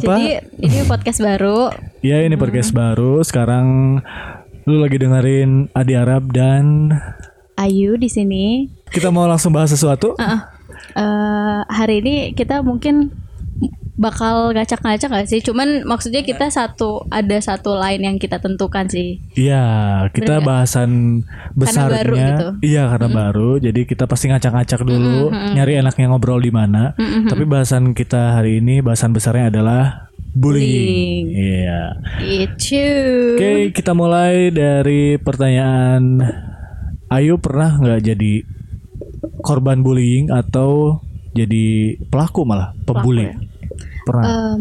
Apa? Jadi ini podcast baru. Ya ini podcast baru. Sekarang lu lagi dengerin Adi Arab dan Ayu di sini. kita mau langsung bahas sesuatu. Heeh. Eh, hari ini kita mungkin bakal ngacak-ngacak gak sih? Cuman maksudnya kita satu ada satu line yang kita tentukan sih. Iya, kita Bener bahasan besarnya. baru gitu. Iya, karena baru. Jadi kita pasti ngacak-ngacak dulu, nyari enaknya ngobrol di mana. Tapi bahasan kita hari ini bahasan besarnya adalah bullying. Iya. Itu. Oke, kita mulai dari pertanyaan Ayu pernah nggak jadi korban bullying atau jadi pelaku malah pembuli? ya? Pernah. Em,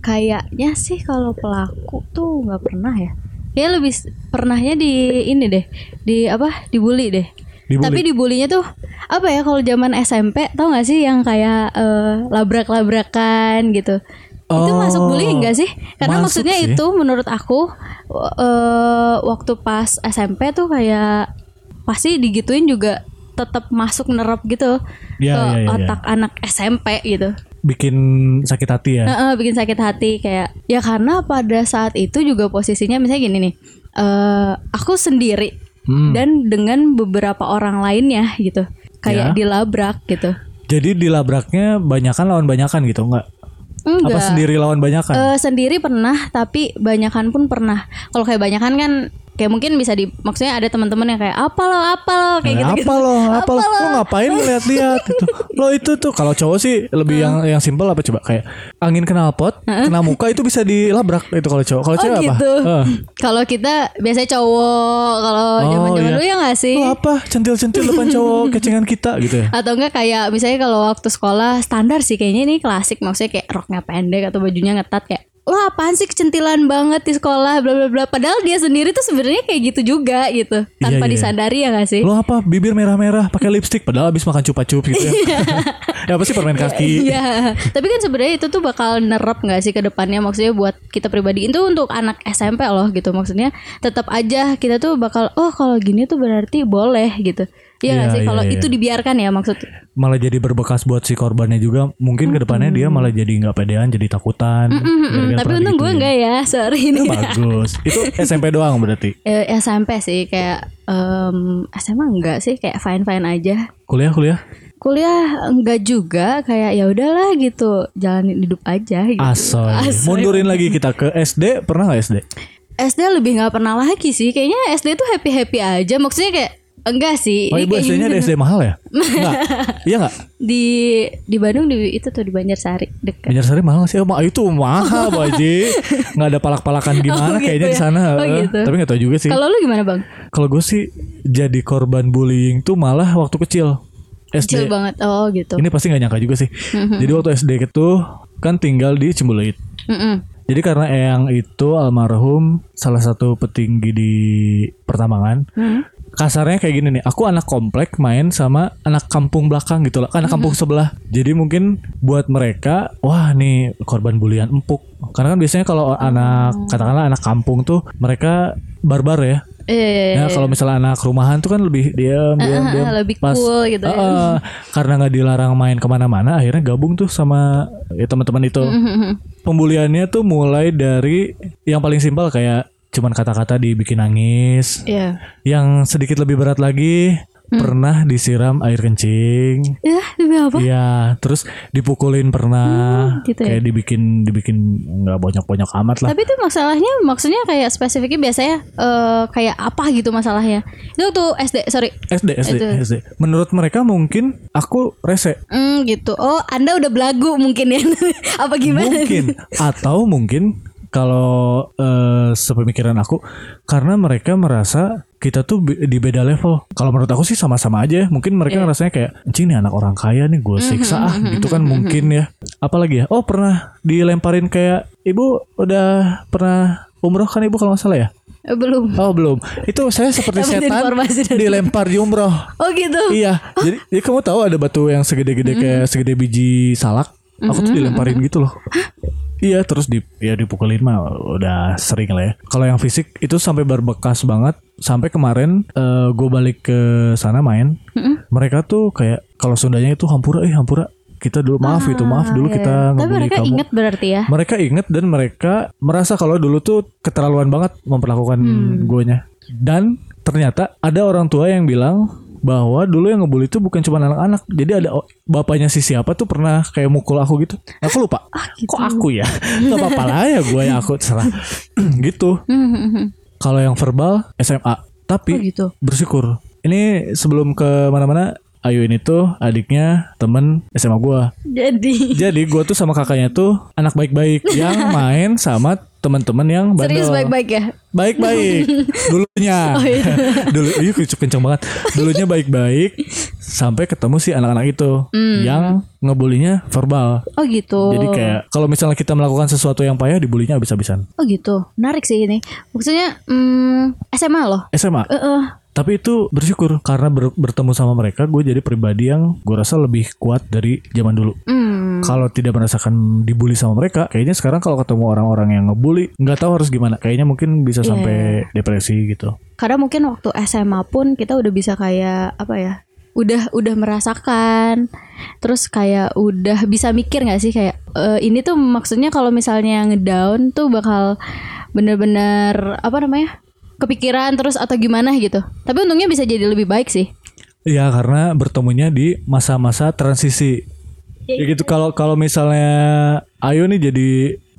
kayaknya sih kalau pelaku tuh nggak pernah ya. Ya lebih pernahnya di ini deh, di apa? Dibully deh. Dibully. Tapi dibulinya tuh apa ya kalau zaman SMP tau gak sih yang kayak eh, labrak-labrakan gitu. itu Oh, masuk bullying gak sih? Karena maksudnya sih. itu menurut aku eh waktu pas SMP tuh kayak pasti digituin juga tetap masuk nerap gitu Ya, ke ya, ya, ya. otak anak SMP gitu. Bikin sakit hati ya. Heeh, bikin sakit hati kayak ya karena pada saat itu juga posisinya misalnya gini nih. eh aku sendiri Hmm. dan dengan beberapa orang lainnya gitu. Ya. Kayak dilabrak gitu. Jadi dilabraknya banyakan lawan banyakan gitu enggak? Enggak. Apa sendiri lawan banyakan? Eh, sendiri pernah tapi banyakan pun pernah. Kalau kayak banyakan kan kayak mungkin bisa di maksudnya ada teman-teman yang kayak apa lo apa lo kayak gitu gitu. apa lo? Apa lo? Lo ngapain ngeliat-liat itu? Lo itu tuh kalau cowok sih lebih yang yang simpel apa coba kayak angin knalpot, kena muka itu bisa dilabrak itu kalau cowok. Kalau Oh cewek apa? gitu. Eh. Kalau kita biasanya cowok, kalau Oh, iya. dulu ya nggak sih? Lo apa? Centil-centil depan cowok kecengan kita gitu ya. Atau enggak kayak misalnya kalau waktu sekolah standar sih kayaknya ini klasik maksudnya kayak roknya pendek atau bajunya ngetat kayak lo apaan sih kecentilan banget di sekolah bla bla bla padahal dia sendiri tuh sebenarnya kayak gitu juga gitu tanpa iya. disadari ya gak sih Lo apa? Bibir merah-merah, pakai lipstick padahal habis makan cupa-cup gitu ya. ya apa sih permen kaki? Iya, tapi kan sebenarnya itu tuh bakal nerap nggak sih ke depannya maksudnya buat kita pribadi itu untuk anak SMP loh gitu maksudnya tetap aja kita tuh bakal oh kalau gini tuh berarti boleh gitu. Iya nggak Iya, sih? iya, kalau iya. itu dibiarkan ya maksud? Malah jadi berbekas buat si korbannya juga. Mungkin ke depannya dia malah jadi nggak pedean jadi takutan. Gara-gara tapi untung gue digituin. enggak ya sorry ini. bagus. Itu SMP doang berarti? Eh, SMP sih kayak em, SMA enggak sih? Kayak fine fine aja. kuliah kuliah? Kuliah enggak juga kayak ya udahlah gitu jalanin hidup aja gitu. asoy. Asoy. mundurin lagi kita ke SD pernah nggak SD SD lebih nggak pernah lagi sih kayaknya SD tuh happy happy aja. Maksudnya kayak enggak sih oh ibu kayak SD-nya ada SD mahal ya? Nggak iya nggak? Di di Bandung di itu tuh di Banjarsari dekat. Banjarsari mahal sih? Oh, ma- itu mahal Bu Haji. Nggak ada palak-palakan gimana Oh, gitu kayaknya di ya? sana. Oh, gitu. tapi nggak tahu juga sih. Kalau lu gimana bang? Kalau gue sih jadi korban bullying tuh malah waktu kecil. SD kecil banget. Oh gitu. Ini pasti nggak nyangka juga sih. Jadi waktu SD itu kan tinggal di Cimbuluit. Jadi karena Eyang itu almarhum salah satu petinggi di pertambangan. Hmm. Kasarnya kayak gini nih, aku anak komplek main sama anak kampung belakang gitu lah, anak kampung sebelah. Jadi mungkin buat mereka, wah nih korban bulian empuk. Karena kan biasanya kalau anak katakanlah anak kampung tuh mereka barbar ya. eh Nah kalau misalnya anak rumahan tuh kan lebih diam, diam, ah, diam. ah, lebih cool gitu ya. Ah, ah. karena nggak dilarang main ke mana-mana, akhirnya gabung tuh sama ya teman-teman itu pembuliannya tuh mulai dari yang paling simpel kayak cuman kata-kata dibikin nangis. Iya. Yang sedikit lebih berat lagi pernah disiram air kencing. Ya, demi apa? Iya, terus dipukulin pernah. gitu ya. Kayak dibikin dibikin nggak bonyok-bonyok amat lah. Tapi itu masalahnya maksudnya kayak spesifiknya biasanya eh, kayak apa gitu masalahnya? Itu tuh SD, sorry. SD, SD, Itu. SD. Menurut mereka mungkin aku rese. Hmm, gitu. Oh, Anda udah belagu mungkin ya. apa gimana? Mungkin atau mungkin kalau eh, sepemikiran aku karena mereka merasa kita tuh di beda level. Kalau menurut aku sih sama-sama aja. ya. Mungkin mereka Iya. ngerasanya kayak anjing nih anak orang kaya nih gue siksa ah gitu kan mungkin ya. Apalagi ya? Oh pernah dilemparin kayak ibu udah pernah umroh kan ibu kalau nggak salah ya? Eh, belum. Oh belum. Itu saya seperti setan dilempar di umroh. Oh, gitu. Iya. Jadi, jadi kamu tahu ada batu yang segede-gede kayak segede biji salak. Aku tuh dilemparin gitu loh. Iya terus di ya dipukulin mah udah sering lah ya. Kalau yang fisik itu sampai berbekas banget. Sampai kemarin gue balik ke sana main. Mereka tuh kayak kalau Sundanya itu hampura eh hampura kita dulu maaf itu maaf dulu Iya, kita. Tapi mereka kamu inget berarti ya. mereka inget dan mereka merasa kalau dulu tuh keterlaluan banget memperlakukan Hmm. dan ternyata ada orang tua yang bilang bahwa dulu yang ngebully itu bukan cuma anak-anak. Jadi ada bapaknya si siapa tuh pernah kayak mukul aku gitu. Aku lupa. Ah, gitu. kok aku ya? Nggak apa-apa lah ya gue yang aku terserah. Gitu. Kalau yang verbal SMA tapi Oh gitu. bersyukur. Ini sebelum ke mana-mana Ayu ini tuh adiknya temen SMA gua. Jadi. Jadi gua tuh sama kakaknya tuh anak baik-baik yang main sama teman-teman yang bandel serius baik-baik ya. baik-baik dulunya dulu iya kenceng kenceng banget dulunya baik-baik sampai ketemu si anak-anak itu yang ngebulinya verbal Oh gitu. jadi kayak kalau misalnya kita melakukan sesuatu yang payah dibulinya habis-habisan Oh gitu. Menarik sih ini. Maksudnya hmm, SMA loh. SMA Eh, eh. Tapi itu bersyukur karena ber- bertemu sama mereka gue jadi pribadi yang gue rasa lebih kuat dari zaman dulu. Hmm. Kalau tidak merasakan dibully sama mereka, kayaknya sekarang kalau ketemu orang-orang yang ngebully, nggak tahu harus gimana. Kayaknya mungkin bisa Iya. sampai depresi gitu. Karena mungkin waktu SMA pun kita udah bisa kayak apa ya? Udah udah merasakan. Terus kayak udah bisa mikir nggak sih kayak eh, ini tuh maksudnya kalau misalnya ngedown tuh bakal bener-bener apa namanya? Kepikiran terus atau gimana gitu. Tapi untungnya bisa jadi lebih baik sih. Iya karena bertemunya di masa-masa transisi. Ya gitu kalau kalau misalnya Ayo nih jadi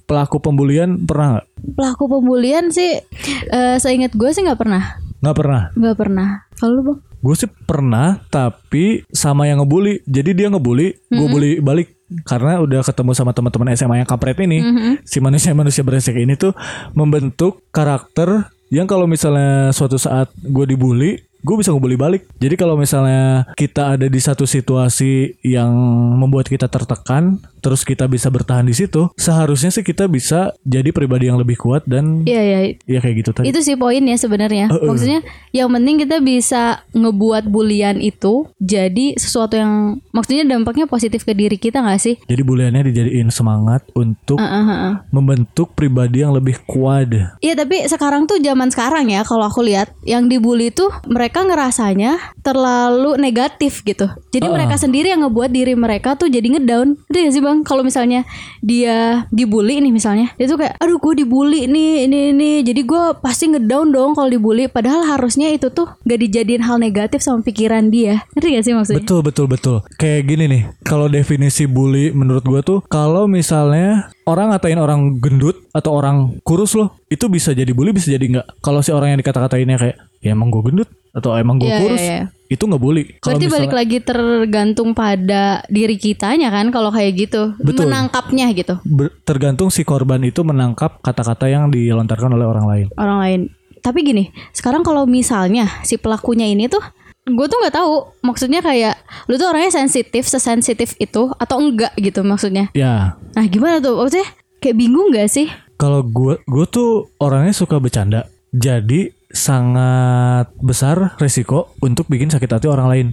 pelaku pembulian pernah nggak? Pelaku pembulian sih eh seingat gue sih nggak pernah. Nggak pernah. nggak pernah. Kalau lu bang? Gue sih pernah tapi sama yang ngebully. Jadi dia ngebully, gue bully balik karena udah ketemu sama teman-teman SMA yang kampret ini. Si manusia-manusia brengsek ini tuh membentuk karakter yang kalau misalnya suatu saat gue dibully, gue bisa ngebully balik. Jadi kalau misalnya kita ada di satu situasi yang membuat kita tertekan, terus kita bisa bertahan di situ, seharusnya sih kita bisa jadi pribadi yang lebih kuat dan Iya iya. ya kayak gitu tadi. Itu sih poinnya sebenarnya. Heeh. Maksudnya yang penting kita bisa ngebuat bulian itu jadi sesuatu yang maksudnya dampaknya positif ke diri kita nggak sih? Jadi buliannya dijadiin semangat untuk Heeh, heeh. membentuk pribadi yang lebih kuat. Iya tapi sekarang tuh zaman sekarang ya kalau aku lihat yang dibully tuh mereka ngerasanya terlalu negatif gitu. Jadi mereka sendiri yang ngebuat diri mereka tuh jadi ngedown. Ngerti gak sih bang? Kalau misalnya dia dibully nih misalnya, dia tuh kayak, aduh gue dibully nih ini ini. Jadi gue pasti ngedown dong kalau dibully. Padahal harusnya itu tuh gak dijadiin hal negatif sama pikiran dia. Ngerti gak sih maksudnya? Betul betul betul. Kayak gini nih, kalau definisi bully menurut gua tuh kalau misalnya orang ngatain orang gendut atau orang kurus loh, itu bisa jadi bully bisa jadi enggak. Kalau si orang yang dikata-katainnya kayak ya emang gua gendut atau emang gua Iya, kurus, iya, iya. Itu nggak. Kalau Berarti balik misalnya- lagi tergantung pada diri kitanya kan kalau kayak gitu. Betul. Menangkapnya gitu. ber- tergantung si korban itu menangkap kata-kata yang dilontarkan oleh orang lain. orang lain. Tapi gini, sekarang kalau misalnya si pelakunya ini tuh gue tuh nggak tahu maksudnya kayak lu tuh orangnya sensitif sesensitif itu atau enggak gitu maksudnya Ya, nah gimana tuh maksudnya kayak bingung gak sih kalau gua gua tuh orangnya suka bercanda. Jadi sangat besar resiko untuk bikin sakit hati orang lain.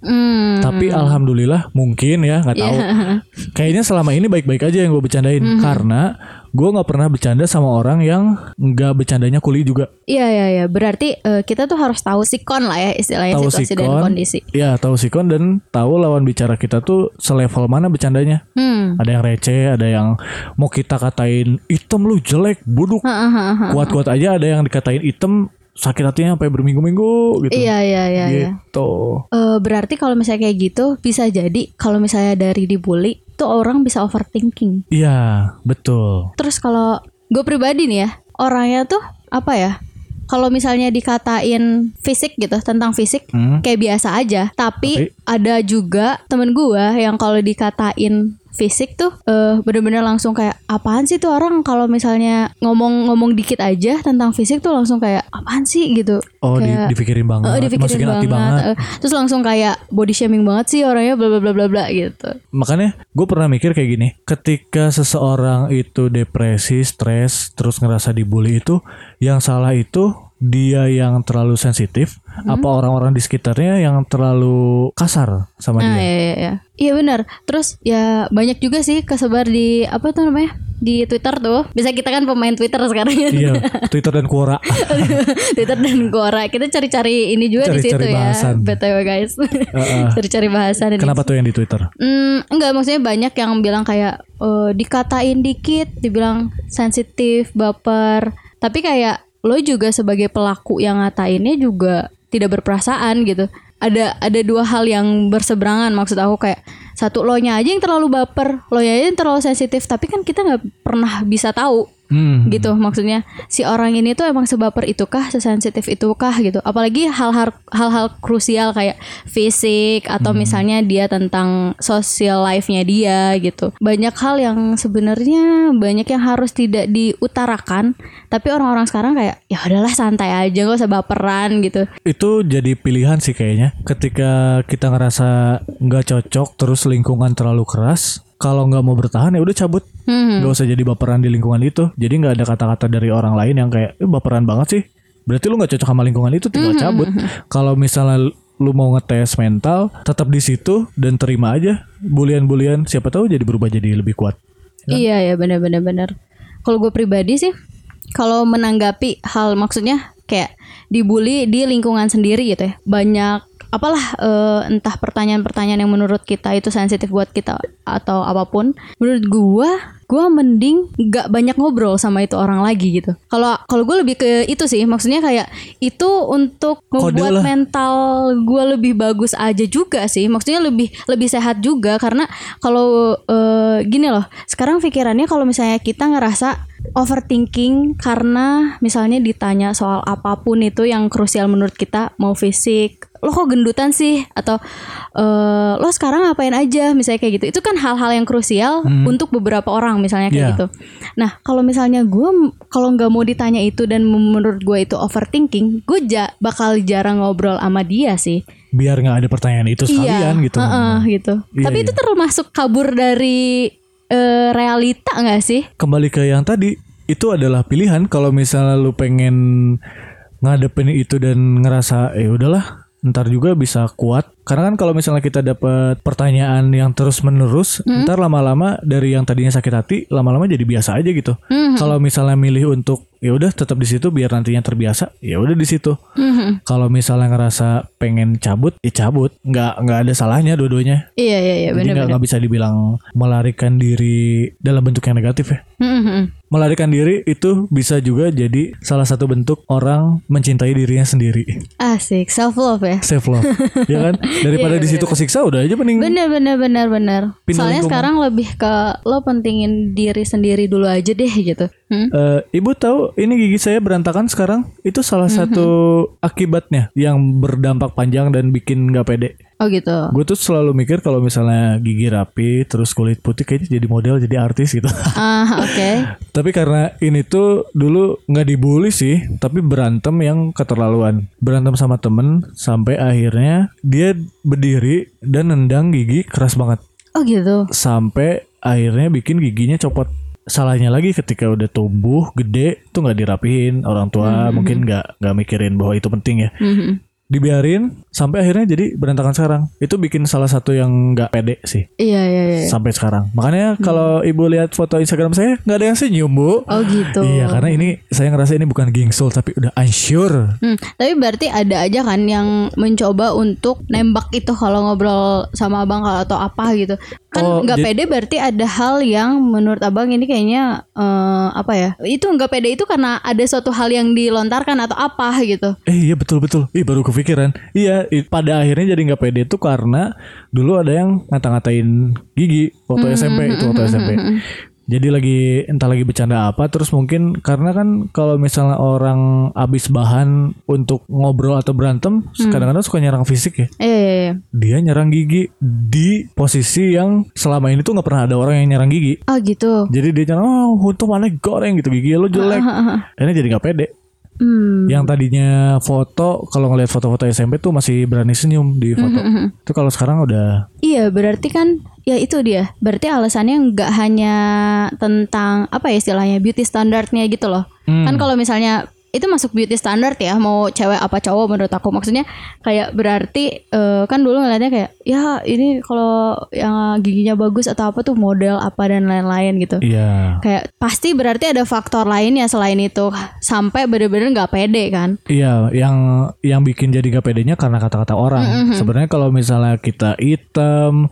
hmm Tapi alhamdulillah mungkin ya nggak tahu. Kayaknya selama ini baik-baik aja yang gue bercandain karena gue nggak pernah bercanda sama orang yang nggak bercandanya kuli juga. iya iya iya berarti eh, kita tuh harus tahu sikon lah ya istilahnya Tahu situasi dan sikon, kondisi ya tahu sikon dan tahu lawan bicara kita tuh selevel mana bercandanya. hmm Ada yang receh, ada yang mau kita katain item lu jelek, buduk. Kuat-kuat aja ada yang dikatain item sakit hatinya sampai berminggu-minggu gitu. iya iya iya iya. Gitu. Eh, berarti kalau misalnya kayak gitu bisa jadi kalau misalnya dari dibully tuh orang bisa overthinking Iya, betul. Terus kalau gue pribadi nih ya, orangnya tuh apa ya? Kalau misalnya dikatain fisik gitu tentang fisik Hmm. kayak biasa aja, tapi, Tapi? ada juga temen gue yang kalau dikatain fisik tuh eh bener-bener langsung kayak apaan sih tuh orang kalau misalnya ngomong-ngomong dikit aja tentang fisik tuh langsung kayak apaan sih gitu. Oh, di- Kayak- dipikirin banget, Eh, dipikirin masukin hati banget. Eh, terus langsung kayak body shaming banget sih orangnya bla bla bla bla bla gitu. Makanya gue pernah mikir kayak gini, ketika seseorang itu depresi, stres, terus ngerasa dibully itu, yang salah itu dia yang terlalu sensitif, Hmm. apa orang-orang di sekitarnya yang terlalu kasar sama Nah, dia? iya, iya, iya. Iya benar. Terus ya banyak juga sih kesebar di apa tuh namanya di Twitter tuh. Bisa kita kan pemain Twitter sekarang ya. Iya, Twitter dan Quora. Twitter dan Quora. Kita cari-cari ini juga di situ ya. bahasan. BTW guys. Cari-cari bahasan di Kenapa tuh yang di Twitter? Hmm, enggak maksudnya banyak yang bilang kayak eh, dikatain dikit, dibilang sensitif, baper. Tapi kayak lo juga sebagai pelaku yang ngatainnya juga tidak berperasaan gitu. Ada ada dua hal yang berseberangan maksud aku kayak satu lo nya aja yang terlalu baper, lo nya aja yang terlalu sensitif. Tapi kan kita nggak pernah bisa tahu Hmm. gitu. Maksudnya si orang ini tuh emang sebaper itukah sesensitif itukah gitu. Apalagi hal-hal hal-hal krusial kayak fisik atau misalnya dia tentang social life-nya dia gitu. Banyak hal yang sebenarnya banyak yang harus tidak diutarakan tapi orang-orang sekarang kayak ya udahlah santai aja gak usah baperan gitu. Itu jadi pilihan sih kayaknya. Ketika kita ngerasa nggak cocok, terus lingkungan terlalu keras, kalau nggak mau bertahan ya udah cabut. Hmm. Nggak usah jadi baperan di lingkungan itu. Jadi nggak ada kata-kata dari orang lain yang kayak eh, baperan banget sih. Berarti lu nggak cocok sama lingkungan itu, tinggal cabut. Kalau misalnya lu mau ngetes mental, tetap di situ dan terima aja bulian-bulian. Siapa tahu jadi berubah jadi lebih kuat. Iya ya benar-benar benar. Kalau gue pribadi sih, kalau menanggapi hal maksudnya kayak dibully di lingkungan sendiri gitu ya, banyak apalah eh, entah pertanyaan-pertanyaan yang menurut kita itu sensitif buat kita atau apa pun. Menurut gua, gua mending nggak banyak ngobrol sama itu orang lagi gitu. Kalau kalau gue lebih ke itu sih, maksudnya kayak itu untuk membuat mental gue lebih bagus aja juga sih maksudnya lebih lebih sehat juga karena kalau eh, gini loh sekarang pikirannya kalau misalnya kita ngerasa overthinking karena misalnya ditanya soal apa pun itu yang krusial menurut kita mau fisik lo kok gendutan sih atau eh, lo sekarang ngapain aja misalnya kayak gitu itu kan hal-hal yang krusial untuk beberapa orang misalnya kayak Iya. gitu nah kalau misalnya gue kalau nggak mau ditanya itu dan menurut gue itu overthinking gue ja- bakal jarang ngobrol sama dia sih Biar nggak ada pertanyaan itu sekalian gitu. heeh, gitu. Iya, Tapi iya. itu termasuk kabur dari eh, realita nggak sih? kembali ke yang tadi itu adalah pilihan kalau misalnya lu pengen ngadepin itu dan ngerasa eh udahlah ntar juga bisa kuat. Karena kan kalau misalnya kita dapat pertanyaan yang terus menerus ntar lama-lama dari yang tadinya sakit hati lama-lama jadi biasa aja gitu. Kalau misalnya milih untuk ya udah tetap di situ biar nantinya terbiasa ya udah di situ Mhm. kalau misalnya ngerasa pengen cabut ya cabut nggak nggak ada salahnya dua-duanya Iya iya iya jadi nggak bisa dibilang melarikan diri dalam bentuk yang negatif ya Mhm. melarikan diri itu bisa juga jadi salah satu bentuk orang mencintai dirinya sendiri Asik self love ya. self love ya kan daripada Iya, di situ kesiksa udah aja mending Bener bener bener bener. Pindah Soalnya lingkungan. sekarang lebih ke lo pentingin diri sendiri dulu aja deh gitu. Hmm? Eh, ibu tahu ini gigi saya berantakan sekarang itu salah Mm-hmm. satu akibatnya yang berdampak panjang dan bikin nggak pede Oh gitu. gue tuh selalu mikir kalau misalnya gigi rapi terus kulit putih kayaknya jadi model jadi artis gitu Ah oke. Tapi karena ini tuh dulu nggak dibully sih, tapi berantem yang keterlaluan. Berantem sama temen sampai akhirnya dia berdiri dan nendang gigi keras banget. Oh gitu. Sampai akhirnya bikin giginya copot. Salahnya lagi ketika udah tumbuh gede tuh nggak dirapihin. Orang tua mungkin nggak nggak mikirin bahwa itu penting ya. Mhm. Dibiarin sampai akhirnya jadi berantakan sekarang itu bikin salah satu yang nggak pede sih Iya iya iya. sampai sekarang makanya kalau ibu lihat foto Instagram saya nggak ada yang senyum bu Oh gitu. Iya karena ini saya ngerasa ini bukan gengsul tapi udah unsure. Hmm, tapi berarti ada aja kan yang mencoba untuk nembak itu kalau ngobrol sama abang kalau atau apa gitu. Kan Oh, nggak jadi- pede berarti ada hal yang menurut abang ini kayaknya eh, apa ya? Itu nggak pede itu karena ada suatu hal yang dilontarkan atau apa gitu. Eh iya betul betul. Ih baru kepikiran. Iya pada akhirnya jadi nggak pede itu karena dulu ada yang ngata-ngatain gigi waktu SMP itu waktu SMP. Jadi lagi entah lagi bercanda apa terus mungkin karena kan kalau misalnya orang abis bahan untuk ngobrol atau berantem kadang-kadang suka nyerang fisik ya. Iya iya iya. Dia nyerang gigi di posisi yang selama ini tuh nggak pernah ada orang yang nyerang gigi. Oh gitu. Jadi dia nyerang, oh untung mana goreng gitu gigi lo jelek. Akhirnya jadi nggak pede. Hmm. Yang tadinya foto kalau ngeliat foto-foto SMP tuh masih berani senyum di foto. Itu kalau sekarang udah Iya berarti kan ya itu dia. Berarti alasannya nggak hanya tentang apa ya istilahnya beauty standardnya gitu loh. Hmm. Kan kalau misalnya itu masuk beauty standard ya mau cewek apa cowok menurut aku. Maksudnya kayak berarti eh, kan dulu ngeliatnya kayak ya ini kalau yang giginya bagus atau apa tuh model apa dan lain-lain gitu. Iya. kayak pasti berarti ada faktor lainnya selain itu. Sampai bener-bener nggak pede kan? Iya, yang yang bikin jadi gak pedenya karena kata-kata orang. Sebenarnya kalau misalnya kita hitam,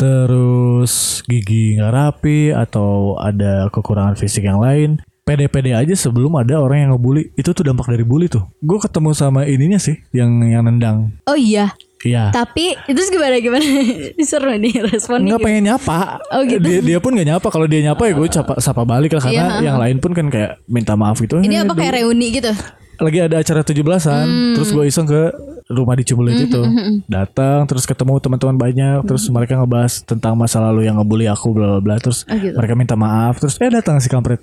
terus gigi nggak rapi atau ada kekurangan fisik yang lain, pede-pede aja sebelum ada orang yang ngebully. Itu tuh dampak dari bully tuh. Gue ketemu sama ininya sih, yang yang nendang. oh iya Iya. tapi itu gimana gimana seru nih responnya Nggak pengen nyapa. Oh, gitu. Dia dia pun nggak nyapa. Kalau dia nyapa ya gue sapa, sapa balik lah karena Iya, yang lain pun kan kayak minta maaf gitu. ini apa kayak reuni gitu lagi ada acara 17-an Hmm. terus gue iseng ke rumah di Cibulit itu datang terus ketemu teman-teman banyak terus Hmm. mereka ngebahas tentang masa lalu yang ngebully aku bla bla bla terus Oh, gitu. mereka minta maaf terus eh datang si kampret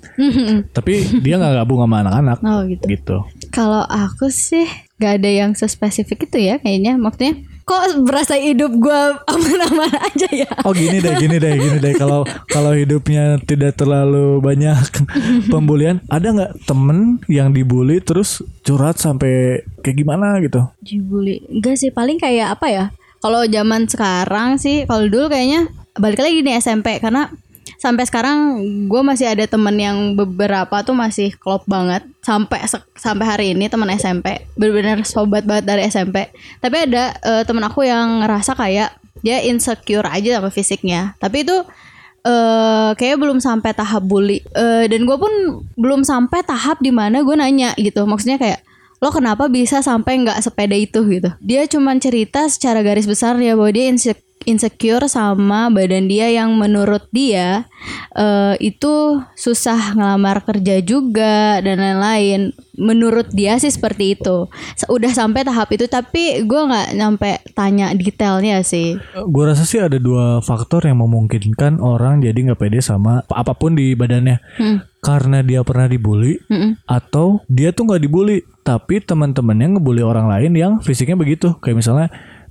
tapi dia nggak gabung sama anak-anak oh gitu gitu Kalau aku sih gak ada yang sespesifik itu ya kayaknya. Maksudnya kok berasa hidup gua aman-aman aja ya. oh gini deh gini deh gini deh kalau kalau hidupnya tidak terlalu banyak pembulian ada nggak temen yang dibully terus curhat sampai kayak gimana gitu Dibully. Enggak sih paling kayak apa ya? Kalau zaman sekarang sih kalau dulu kayaknya balik lagi nih SMP karena sampai sekarang gue masih ada temen yang beberapa tuh masih klop banget. Sampai sampai hari ini teman SMP bener-bener sobat banget dari SMP tapi ada eh, temen aku yang ngerasa kayak dia insecure aja sama fisiknya. Tapi itu eh kayaknya belum sampai tahap bully. Eh, dan gue pun belum sampai tahap di mana gue nanya gitu. Maksudnya kayak lo kenapa bisa sampai nggak sepeda itu? gitu. Dia cuman cerita secara garis besar ya bahwa dia inse- insecure sama badan dia yang menurut dia eh, itu susah ngelamar kerja juga dan lain-lain menurut dia sih seperti itu udah sampai tahap itu tapi gue nggak nyampe tanya detailnya sih Gue rasa sih ada dua faktor yang memungkinkan orang jadi nggak pede sama apa- apa pun di badannya. Hmm. Karena dia pernah dibully Mm-mm. atau dia tuh nggak dibully, tapi teman-temannya ngebully orang lain yang fisiknya begitu. Kayak misalnya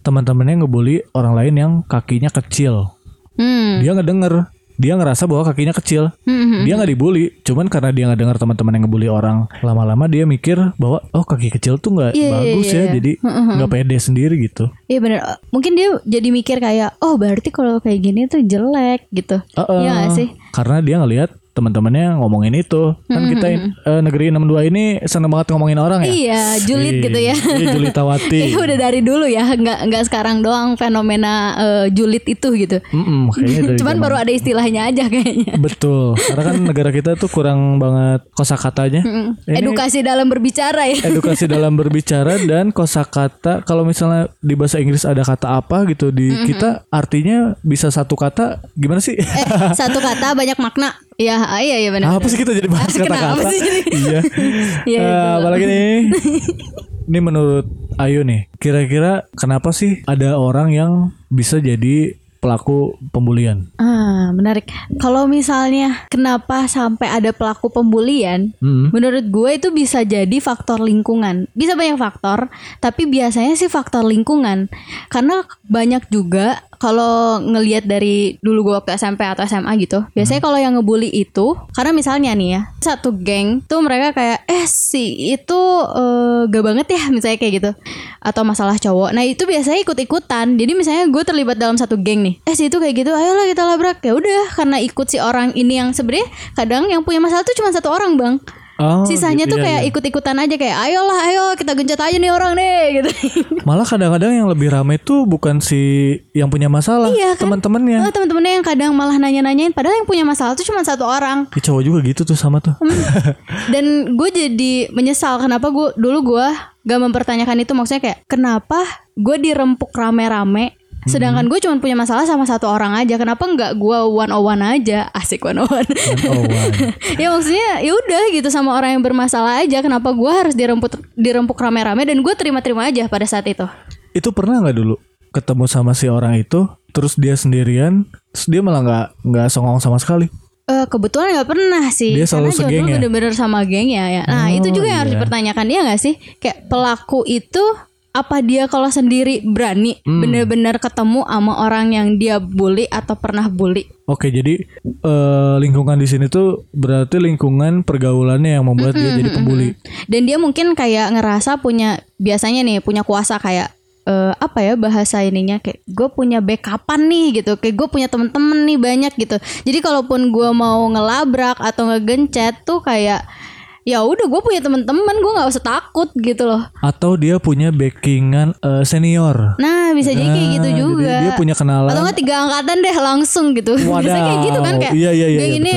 teman-temannya ngebully orang lain yang kakinya kecil. Hmm. Dia nggak denger, dia ngerasa bahwa kakinya kecil. Hmm. Dia nggak dibully, cuman karena dia nggak dengar teman-teman yang ngebully orang, lama-lama dia mikir bahwa oh kaki kecil tuh nggak Iya, iya, bagus iya, ya, iya. jadi nggak pede sendiri gitu. Iya bener Mungkin dia jadi mikir kayak Oh berarti kalau kayak gini tuh jelek gitu. Iya gak sih? Karena dia ngelihat teman-temannya ngomongin itu. Kan kita eh, negeri 62 ini seneng banget ngomongin orang ya. Iya julid Ih, gitu ya Iya, Julitawati. Iya udah dari dulu ya nggak nggak sekarang doang fenomena eh, julid itu gitu Mm-mm, kayaknya dari Cuman zaman- baru ada istilahnya aja kayaknya Betul. Karena kan negara kita tuh kurang banget kosakatanya. Ini Edukasi dalam berbicara ya edukasi dalam berbicara dan kosakata kalau misalnya di bahasa Inggris ada kata apa gitu di kita artinya bisa satu kata gimana sih? Eh satu kata banyak makna Iya ah, iya iya benar apa sih kita jadi bahas kata-kata? iya. Iya, gitu. apalagi nih? Ini menurut Ayu nih, kira-kira kenapa sih ada orang yang bisa jadi pelaku pembulian? Ah menarik Kalau misalnya Kenapa sampai ada pelaku pembulian Hmm. Menurut gue itu bisa jadi faktor lingkungan. Bisa banyak faktor, tapi biasanya sih faktor lingkungan. Karena banyak juga kalau ngelihat dari dulu gue waktu SMP atau SMA gitu. Biasanya kalau yang ngebully itu karena misalnya nih ya, satu geng tuh mereka kayak eh si itu eh, gak banget ya misalnya kayak gitu. Atau masalah cowok. Nah, itu biasanya ikut-ikutan. Jadi misalnya gue terlibat dalam satu geng nih. Eh si itu kayak gitu, ayolah kita labrak. Ya udah karena ikut si orang ini yang sebenarnya kadang yang punya masalah tuh cuma satu orang, Bang. Oh, Sisanya gitu, tuh iya, kayak iya. ikut-ikutan aja kayak ayolah ayo kita gencet aja nih orang nih gitu. Malah kadang-kadang yang lebih ramai tuh bukan si yang punya masalah, Iya kan? teman-temannya. Oh, temen-temennya yang kadang malah nanya-nanyain padahal yang punya masalah tuh cuma satu orang. Di cowok juga gitu tuh sama tuh. Dan gue jadi menyesal kenapa gue dulu gue gak mempertanyakan itu maksudnya kayak kenapa gue dirempuk rame-rame sedangkan gue cuma punya masalah sama satu orang aja. Kenapa nggak gue one on one aja? Asik one on one ya maksudnya ya udah gitu sama orang yang bermasalah aja. Kenapa gue harus dirempuk dirempuk rame-rame dan gue terima-terima aja pada saat itu? Itu pernah nggak dulu ketemu sama si orang itu, terus dia sendirian, terus dia malah nggak nggak songong sama sekali. Eh kebetulan nggak pernah sih. Dia selalu Karena segeng ya? bener-bener sama geng ya. Nah Oh, itu juga yang harus iya. dipertanyakan. Iya gak sih? Kayak pelaku itu apa dia kalau sendiri berani Hmm. bener-bener ketemu sama orang yang dia bully atau pernah bully Oke, jadi eh, lingkungan di sini tuh berarti lingkungan pergaulannya yang membuat dia jadi pembuli. dan dia mungkin kayak ngerasa punya biasanya nih punya kuasa kayak eh, apa ya bahasa ininya kayak gue punya backupan nih gitu kayak gue punya temen-temen nih banyak gitu jadi kalaupun gue mau ngelabrak atau ngegencet tuh kayak ya udah gue punya temen-temen gue nggak usah takut gitu loh Atau dia punya backingan eh, senior. nah bisa jadi kayak gitu Nah, jadi juga Dia punya kenalan. atau nggak tiga angkatan deh langsung gitu Wadaw. biasanya kayak gitu kan kayak Iya, iya, iya, gue iya, ini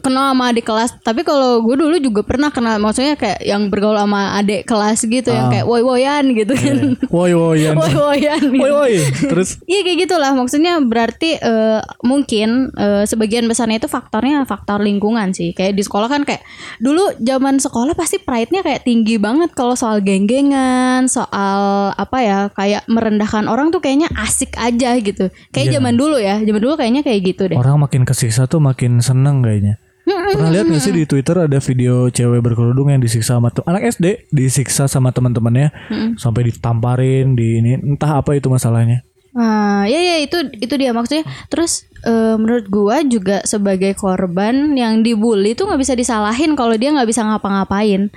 kenal sama adik kelas tapi kalau gue dulu juga pernah kenal maksudnya kayak yang bergaul sama adik kelas gitu yang Ah. kayak woi woyan gitu kan Woi woi Yan. woi woyan Woi woi. Terus Iya kayak gitulah maksudnya berarti eh, mungkin eh, sebagian besarnya itu faktornya faktor lingkungan sih kayak di sekolah kan kayak dulu zaman sekolah pasti pride-nya kayak tinggi banget kalau soal geng-gengan soal apa ya kayak merendahkan orang tuh kayaknya asik aja gitu kayak Iya. zaman dulu ya zaman dulu kayaknya kayak gitu deh orang makin kesiksa tuh makin seneng kayaknya. Pernah lihat gak sih di Twitter ada video cewek berkerudung yang disiksa sama anak SD disiksa sama teman-temannya sampai ditamparin di ini entah apa itu masalahnya. Ah, ya ya itu itu dia maksudnya. Terus eh, menurut gua juga sebagai korban yang dibully tuh nggak bisa disalahin kalau dia nggak bisa ngapa-ngapain.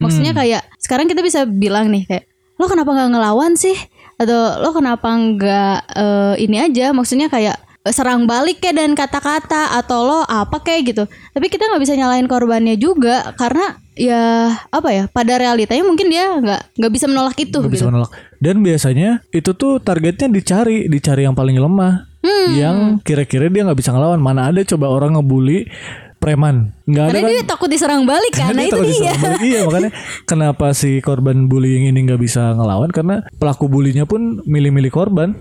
Maksudnya kayak sekarang kita bisa bilang nih kayak lo kenapa nggak ngelawan sih? Atau lo kenapa nggak eh, ini aja? Maksudnya kayak serang balik kayak dan kata-kata atau lo apa kayak gitu. Tapi kita nggak bisa nyalahin korbannya juga karena ya apa ya pada realitanya mungkin dia nggak nggak bisa menolak itu Gak bisa gitu. menolak. Dan biasanya itu tuh targetnya dicari, dicari yang paling lemah, Hmm. yang kira-kira dia nggak bisa ngelawan. Mana ada coba orang ngebully preman? Nggak ada Karena kan? dia takut diserang balik kan. Nah dia itu dia. balik. Iya makanya kenapa si korban bullying ini nggak bisa ngelawan karena pelaku bulinya pun milih-milih korban.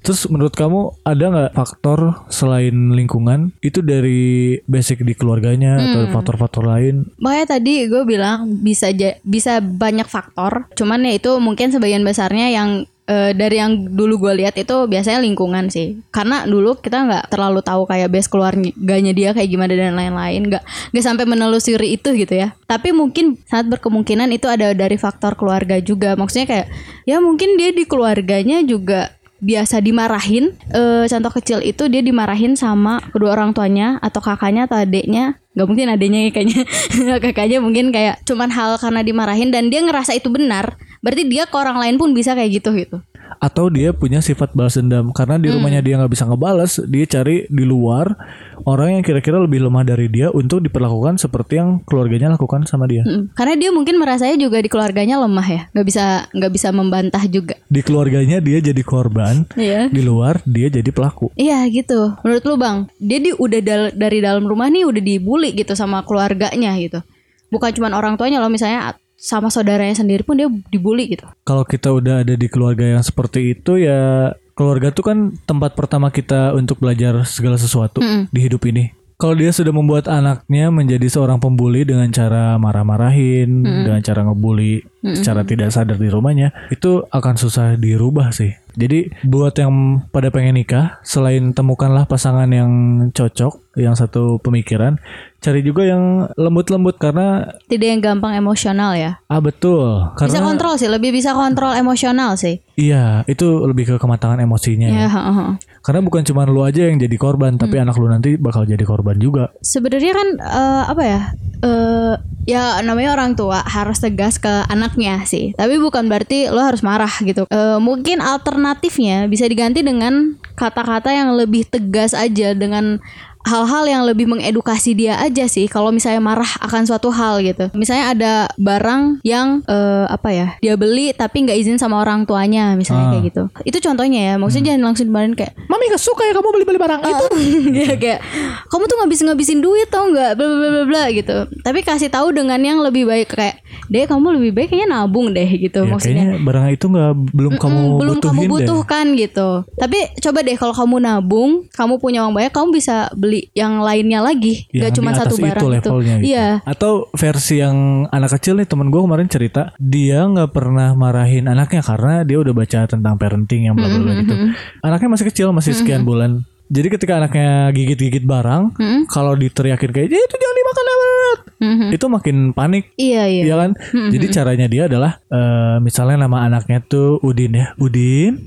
Terus menurut kamu ada nggak faktor selain lingkungan itu dari basic di keluarganya atau Hmm. faktor-faktor lain? Makanya tadi gue bilang bisa bisa banyak faktor. Cuman ya itu mungkin sebagian besarnya yang eh, dari yang dulu gue lihat itu biasanya lingkungan sih. Karena dulu kita nggak terlalu tahu kayak base keluarganya dia kayak gimana dan lain-lain. Nggak nggak sampai menelusuri itu gitu ya. Tapi mungkin sangat berkemungkinan itu ada dari faktor keluarga juga. Maksudnya kayak ya mungkin dia di keluarganya juga biasa dimarahin eh, contoh kecil itu dia dimarahin sama kedua orang tuanya atau kakaknya atau adiknya nggak mungkin adiknya ya kayaknya kakaknya mungkin kayak cuman hal karena dimarahin dan dia ngerasa itu benar berarti dia ke orang lain pun bisa kayak gitu gitu Atau dia punya sifat balas dendam karena di rumahnya dia nggak bisa ngebalas, dia cari di luar orang yang kira-kira lebih lemah dari dia untuk diperlakukan seperti yang keluarganya lakukan sama dia. Mm. karena dia mungkin merasanya juga di keluarganya lemah ya nggak bisa nggak bisa membantah juga Di keluarganya dia jadi korban, Iya. di luar dia jadi pelaku. Iya gitu. Menurut lu bang, dia di udah dal- dari dalam rumah nih udah dibully gitu sama keluarganya gitu. Bukan cuma orang tuanya loh misalnya sama saudaranya sendiri pun dia dibully gitu. Kalau kita udah ada di keluarga yang seperti itu ya keluarga tuh kan tempat pertama kita untuk belajar segala sesuatu di hidup ini. Kalau dia sudah membuat anaknya menjadi seorang pembuli dengan cara marah-marahin, dengan cara ngebully secara tidak sadar di rumahnya, itu akan susah dirubah sih. Jadi buat yang pada pengen nikah, selain temukanlah pasangan yang cocok, yang satu pemikiran, cari juga yang lembut-lembut karena Tidak yang gampang emosional ya. ah betul, Bisa karena kontrol sih, lebih bisa kontrol emosional sih. Iya, itu lebih ke kematangan emosinya ya. Ya. Karena bukan cuma lu aja yang jadi korban, tapi anak lu nanti bakal jadi korban juga. Sebenarnya kan eh, apa ya? eh ya namanya orang tua harus tegas ke anaknya sih. Tapi bukan berarti lo harus marah gitu. Eh, mungkin alternatifnya bisa diganti dengan kata-kata yang lebih tegas aja dengan hal-hal yang lebih mengedukasi dia aja sih kalau misalnya marah akan suatu hal gitu. Misalnya ada barang yang eh, apa ya dia beli tapi nggak izin sama orang tuanya misalnya Ah. kayak gitu. Itu contohnya ya maksudnya jangan langsung dimarahin kayak Mami gak suka ya kamu beli-beli barang. Itu. ya kayak kamu tuh ngabis ngabisin duit tau nggak? Bla bla bla bla gitu. Tapi kasih tahu dengan yang lebih baik kayak deh kamu lebih baik kayaknya nabung deh gitu Ya, maksudnya. barang itu nggak belum kamu Mm, belum butuhin kamu deh. butuhkan gitu. Tapi coba deh kalau kamu nabung kamu punya uang banyak kamu bisa beli yang lainnya lagi Yang nggak cuma satu barang itu itu levelnya gitu. iya Atau versi yang anak kecil nih temen gue kemarin cerita dia nggak pernah marahin anaknya karena dia udah baca tentang parenting yang bla bla gitu. Anaknya masih kecil masih sekian bulan. Jadi ketika anaknya gigit-gigit barang, kalau diteriakin kayak "Eh, itu jangan dimakan banget, Mhm. itu makin panik. Iya iya. Iya kan? Jadi caranya dia adalah eh, misalnya nama anaknya tuh Udin ya. Udin,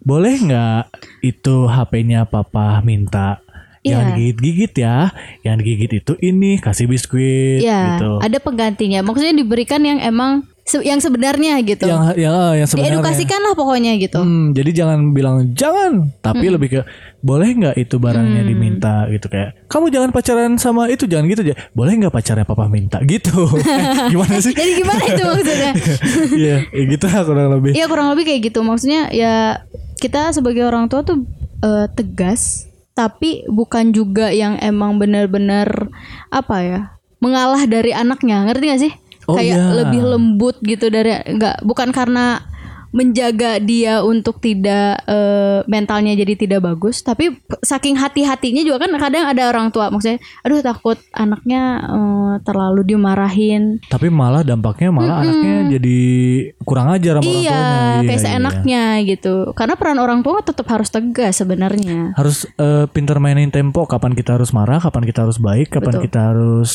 boleh nggak itu HP-nya papa minta? Jangan Iya. digigit-gigit ya. Yang digigit itu ini kasih biskuit Iya, gitu. ada penggantinya. Maksudnya diberikan yang emang se- yang sebenarnya gitu. Yang yang ah, yang sebenarnya. Diedukasikan lah pokoknya gitu. Hmm, jadi jangan bilang jangan, tapi lebih ke boleh nggak itu barangnya Hmm. diminta gitu kayak kamu jangan pacaran sama itu jangan gitu aja. Boleh nggak pacarnya papa minta gitu. Eh, Gimana sih? Jadi gimana itu maksudnya? Iya, ya gitu lah kurang lebih. Iya kurang lebih kayak gitu. Maksudnya ya kita sebagai orang tua tuh eh, tegas, tapi bukan juga yang emang benar-benar apa ya mengalah dari anaknya. Ngerti gak sih? Oh, kayak iya. lebih lembut gitu dari nggak bukan karena menjaga dia untuk tidak eh, mentalnya jadi tidak bagus tapi saking hati-hatinya juga kan kadang ada orang tua maksudnya aduh takut anaknya eh, terlalu dimarahin Tapi malah dampaknya malah anaknya jadi kurang ajar sama orang iya tuanya. kayak seenaknya gitu karena peran orang tua tetap harus tegas sebenarnya Harus eh, pintar mainin tempo. Kapan kita harus marah, kapan kita harus baik, kapan Betul. kita harus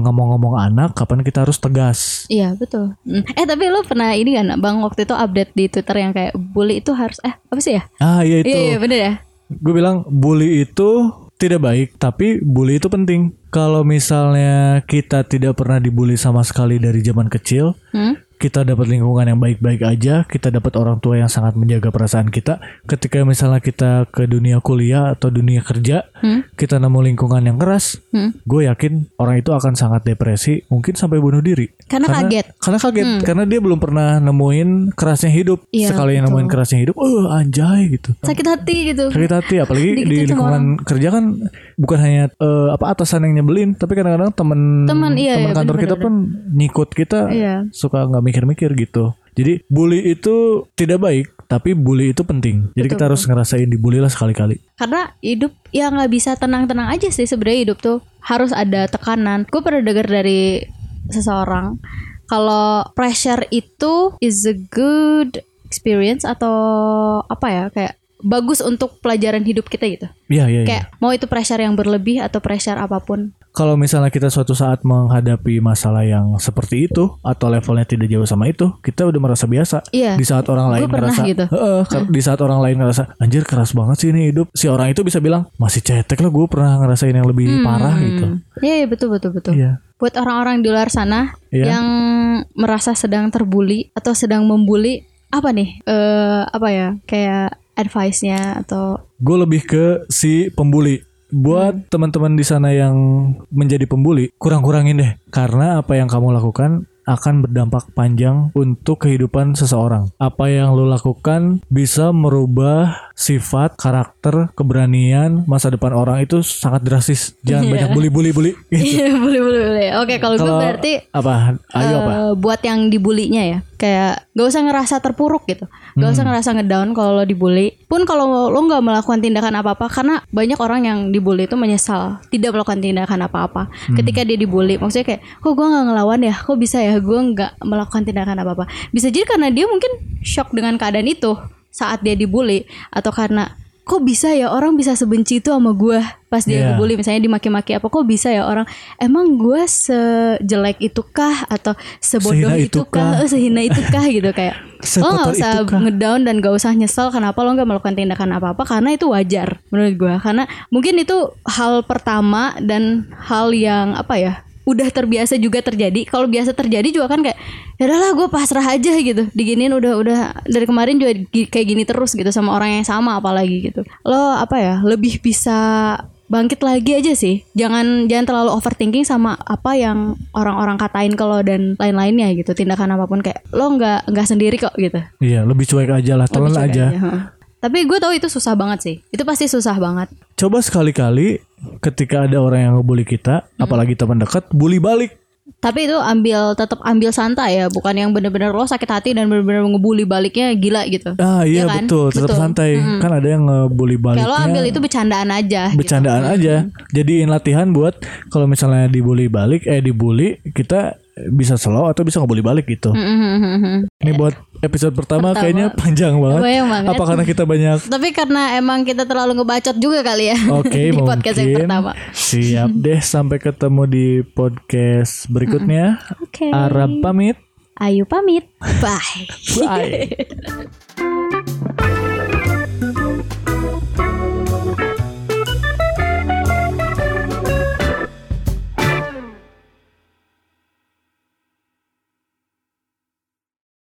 ngomong-ngomong anak, kapan kita harus tegas. iya betul Mm. eh tapi lu pernah ini kan bang waktu itu update di twitter yang kayak bully itu harus eh apa sih ya Ah iya itu. iya iya bener ya Gue bilang bully itu tidak baik, tapi bully itu penting. Kalau misalnya kita tidak pernah dibully sama sekali dari zaman kecil, Hmm? Kita dapat lingkungan yang baik-baik aja, kita dapat orang tua yang sangat menjaga perasaan kita. Ketika misalnya kita ke dunia kuliah atau dunia kerja, Hmm? kita nemu lingkungan yang keras, Hmm? gue yakin orang itu akan sangat depresi, mungkin sampai bunuh diri. Karena kaget. Hmm. Karena kaget, karena dia belum pernah nemuin kerasnya hidup. Iya, Sekali yang nemuin kerasnya hidup, oh anjay gitu sakit hati gitu sakit hati apalagi di lingkungan kerja kan bukan hanya eh, apa atasan yang nyebelin tapi kadang-kadang temen Teman, iya, temen iya, kantor bener, kita pun nyikut kita Iya. suka nggak mikir-mikir gitu. Jadi bully itu tidak baik tapi bully itu penting. Jadi kita harus ngerasain dibully lah sekali-kali. Karena hidup ya nggak bisa tenang-tenang aja sih sebenarnya hidup tuh. Harus ada tekanan. Gue pernah dengar dari seseorang kalau pressure itu is a good experience atau apa ya kayak bagus untuk pelajaran hidup kita gitu. Iya iya iya. kayak mau itu pressure yang berlebih atau pressure apa pun Kalau misalnya kita suatu saat menghadapi masalah yang seperti itu atau levelnya tidak jauh sama itu, kita udah merasa biasa. Iya. Di saat orang lain ngerasa, gitu. Heeh, kar- di saat orang lain ngerasa, anjir keras banget sih ini hidup. Si orang itu bisa bilang masih cetek lah, gue pernah ngerasain yang lebih parah gitu. Hmm. iya iya, betul betul betul Iya. buat orang-orang di luar sana Iya. yang merasa sedang terbuli atau sedang membuli apa nih eh apa ya kayak advice-nya atau Gue lebih ke si pembuli. Buat Hmm. teman-teman di sana yang menjadi pembuli, kurang-kurangin deh. Karena apa yang kamu lakukan akan berdampak panjang untuk kehidupan seseorang. Apa yang lo lakukan bisa merubah sifat, karakter, keberanian, masa depan orang itu sangat drastis. Jangan banyak bully-bully-bully. Gitu. Iya boleh boleh. Oke kalau gue berarti apa? Ayo apa? eh, buat yang dibulinya ya kayak gak usah ngerasa terpuruk gitu, gak Hmm. usah ngerasa ngedown kalau lo dibully. Pun kalau lo nggak melakukan tindakan apa apa karena banyak orang yang dibully itu menyesal tidak melakukan tindakan apa apa. Hmm. Ketika dia dibully, maksudnya kayak kok gue nggak ngelawan ya, kok bisa ya gue nggak melakukan tindakan apa apa. Bisa jadi karena dia mungkin shock dengan keadaan itu saat dia dibully atau karena kok bisa ya orang bisa sebenci itu sama gue pas dia Iya. ngebully misalnya dimaki-maki apa kok bisa ya orang emang gue sejelek itukah atau sebodoh Sehina itukah itukah? eh, sehina itukah gitu kayak lo nggak Sekotor usah itukah? ngedown dan gak usah nyesel kenapa lo nggak melakukan tindakan apa apa karena itu wajar menurut gue karena mungkin itu hal pertama dan hal yang apa ya udah terbiasa juga terjadi kalau biasa terjadi juga kan kayak ya udahlah gue pasrah aja gitu. Diginin udah udah dari kemarin juga kayak gini terus gitu sama orang yang sama apalagi gitu. Lo apa ya lebih bisa bangkit lagi aja sih. Jangan jangan terlalu overthinking sama apa yang orang-orang katain kalau dan lain-lainnya gitu tindakan apa pun. Kayak lo nggak nggak sendiri kok gitu. Iya, lebih cuek aja lah, telan aja. heeh. tapi gue tahu itu susah banget sih. Itu pasti susah banget. Coba sekali-kali ketika ada orang yang ngebully kita, Hmm. apalagi teman dekat, bully balik. tapi itu ambil tetap ambil santai ya bukan yang bener-bener lo sakit hati dan bener-bener ngebully baliknya gila gitu Ah iya Iya kan? betul, tetap Betul. santai. Kan ada yang ngebully baliknya. ambil itu bercandaan aja gitu. bercandaan aja. Jadiin latihan buat kalau misalnya dibully balik, eh dibully kita bisa slow atau bisa ngebully balik gitu. Hmm, hmm, hmm, hmm. Ini buat episode pertama, Pertama. kayaknya panjang banget. Banget. Apa karena kita banyak Tapi karena emang kita terlalu ngebacot juga kali ya Oke, di mungkin. podcast yang pertama. Siap deh, sampai ketemu di podcast berikutnya. Oke. Arab pamit. Ayu pamit. Bye. Bye.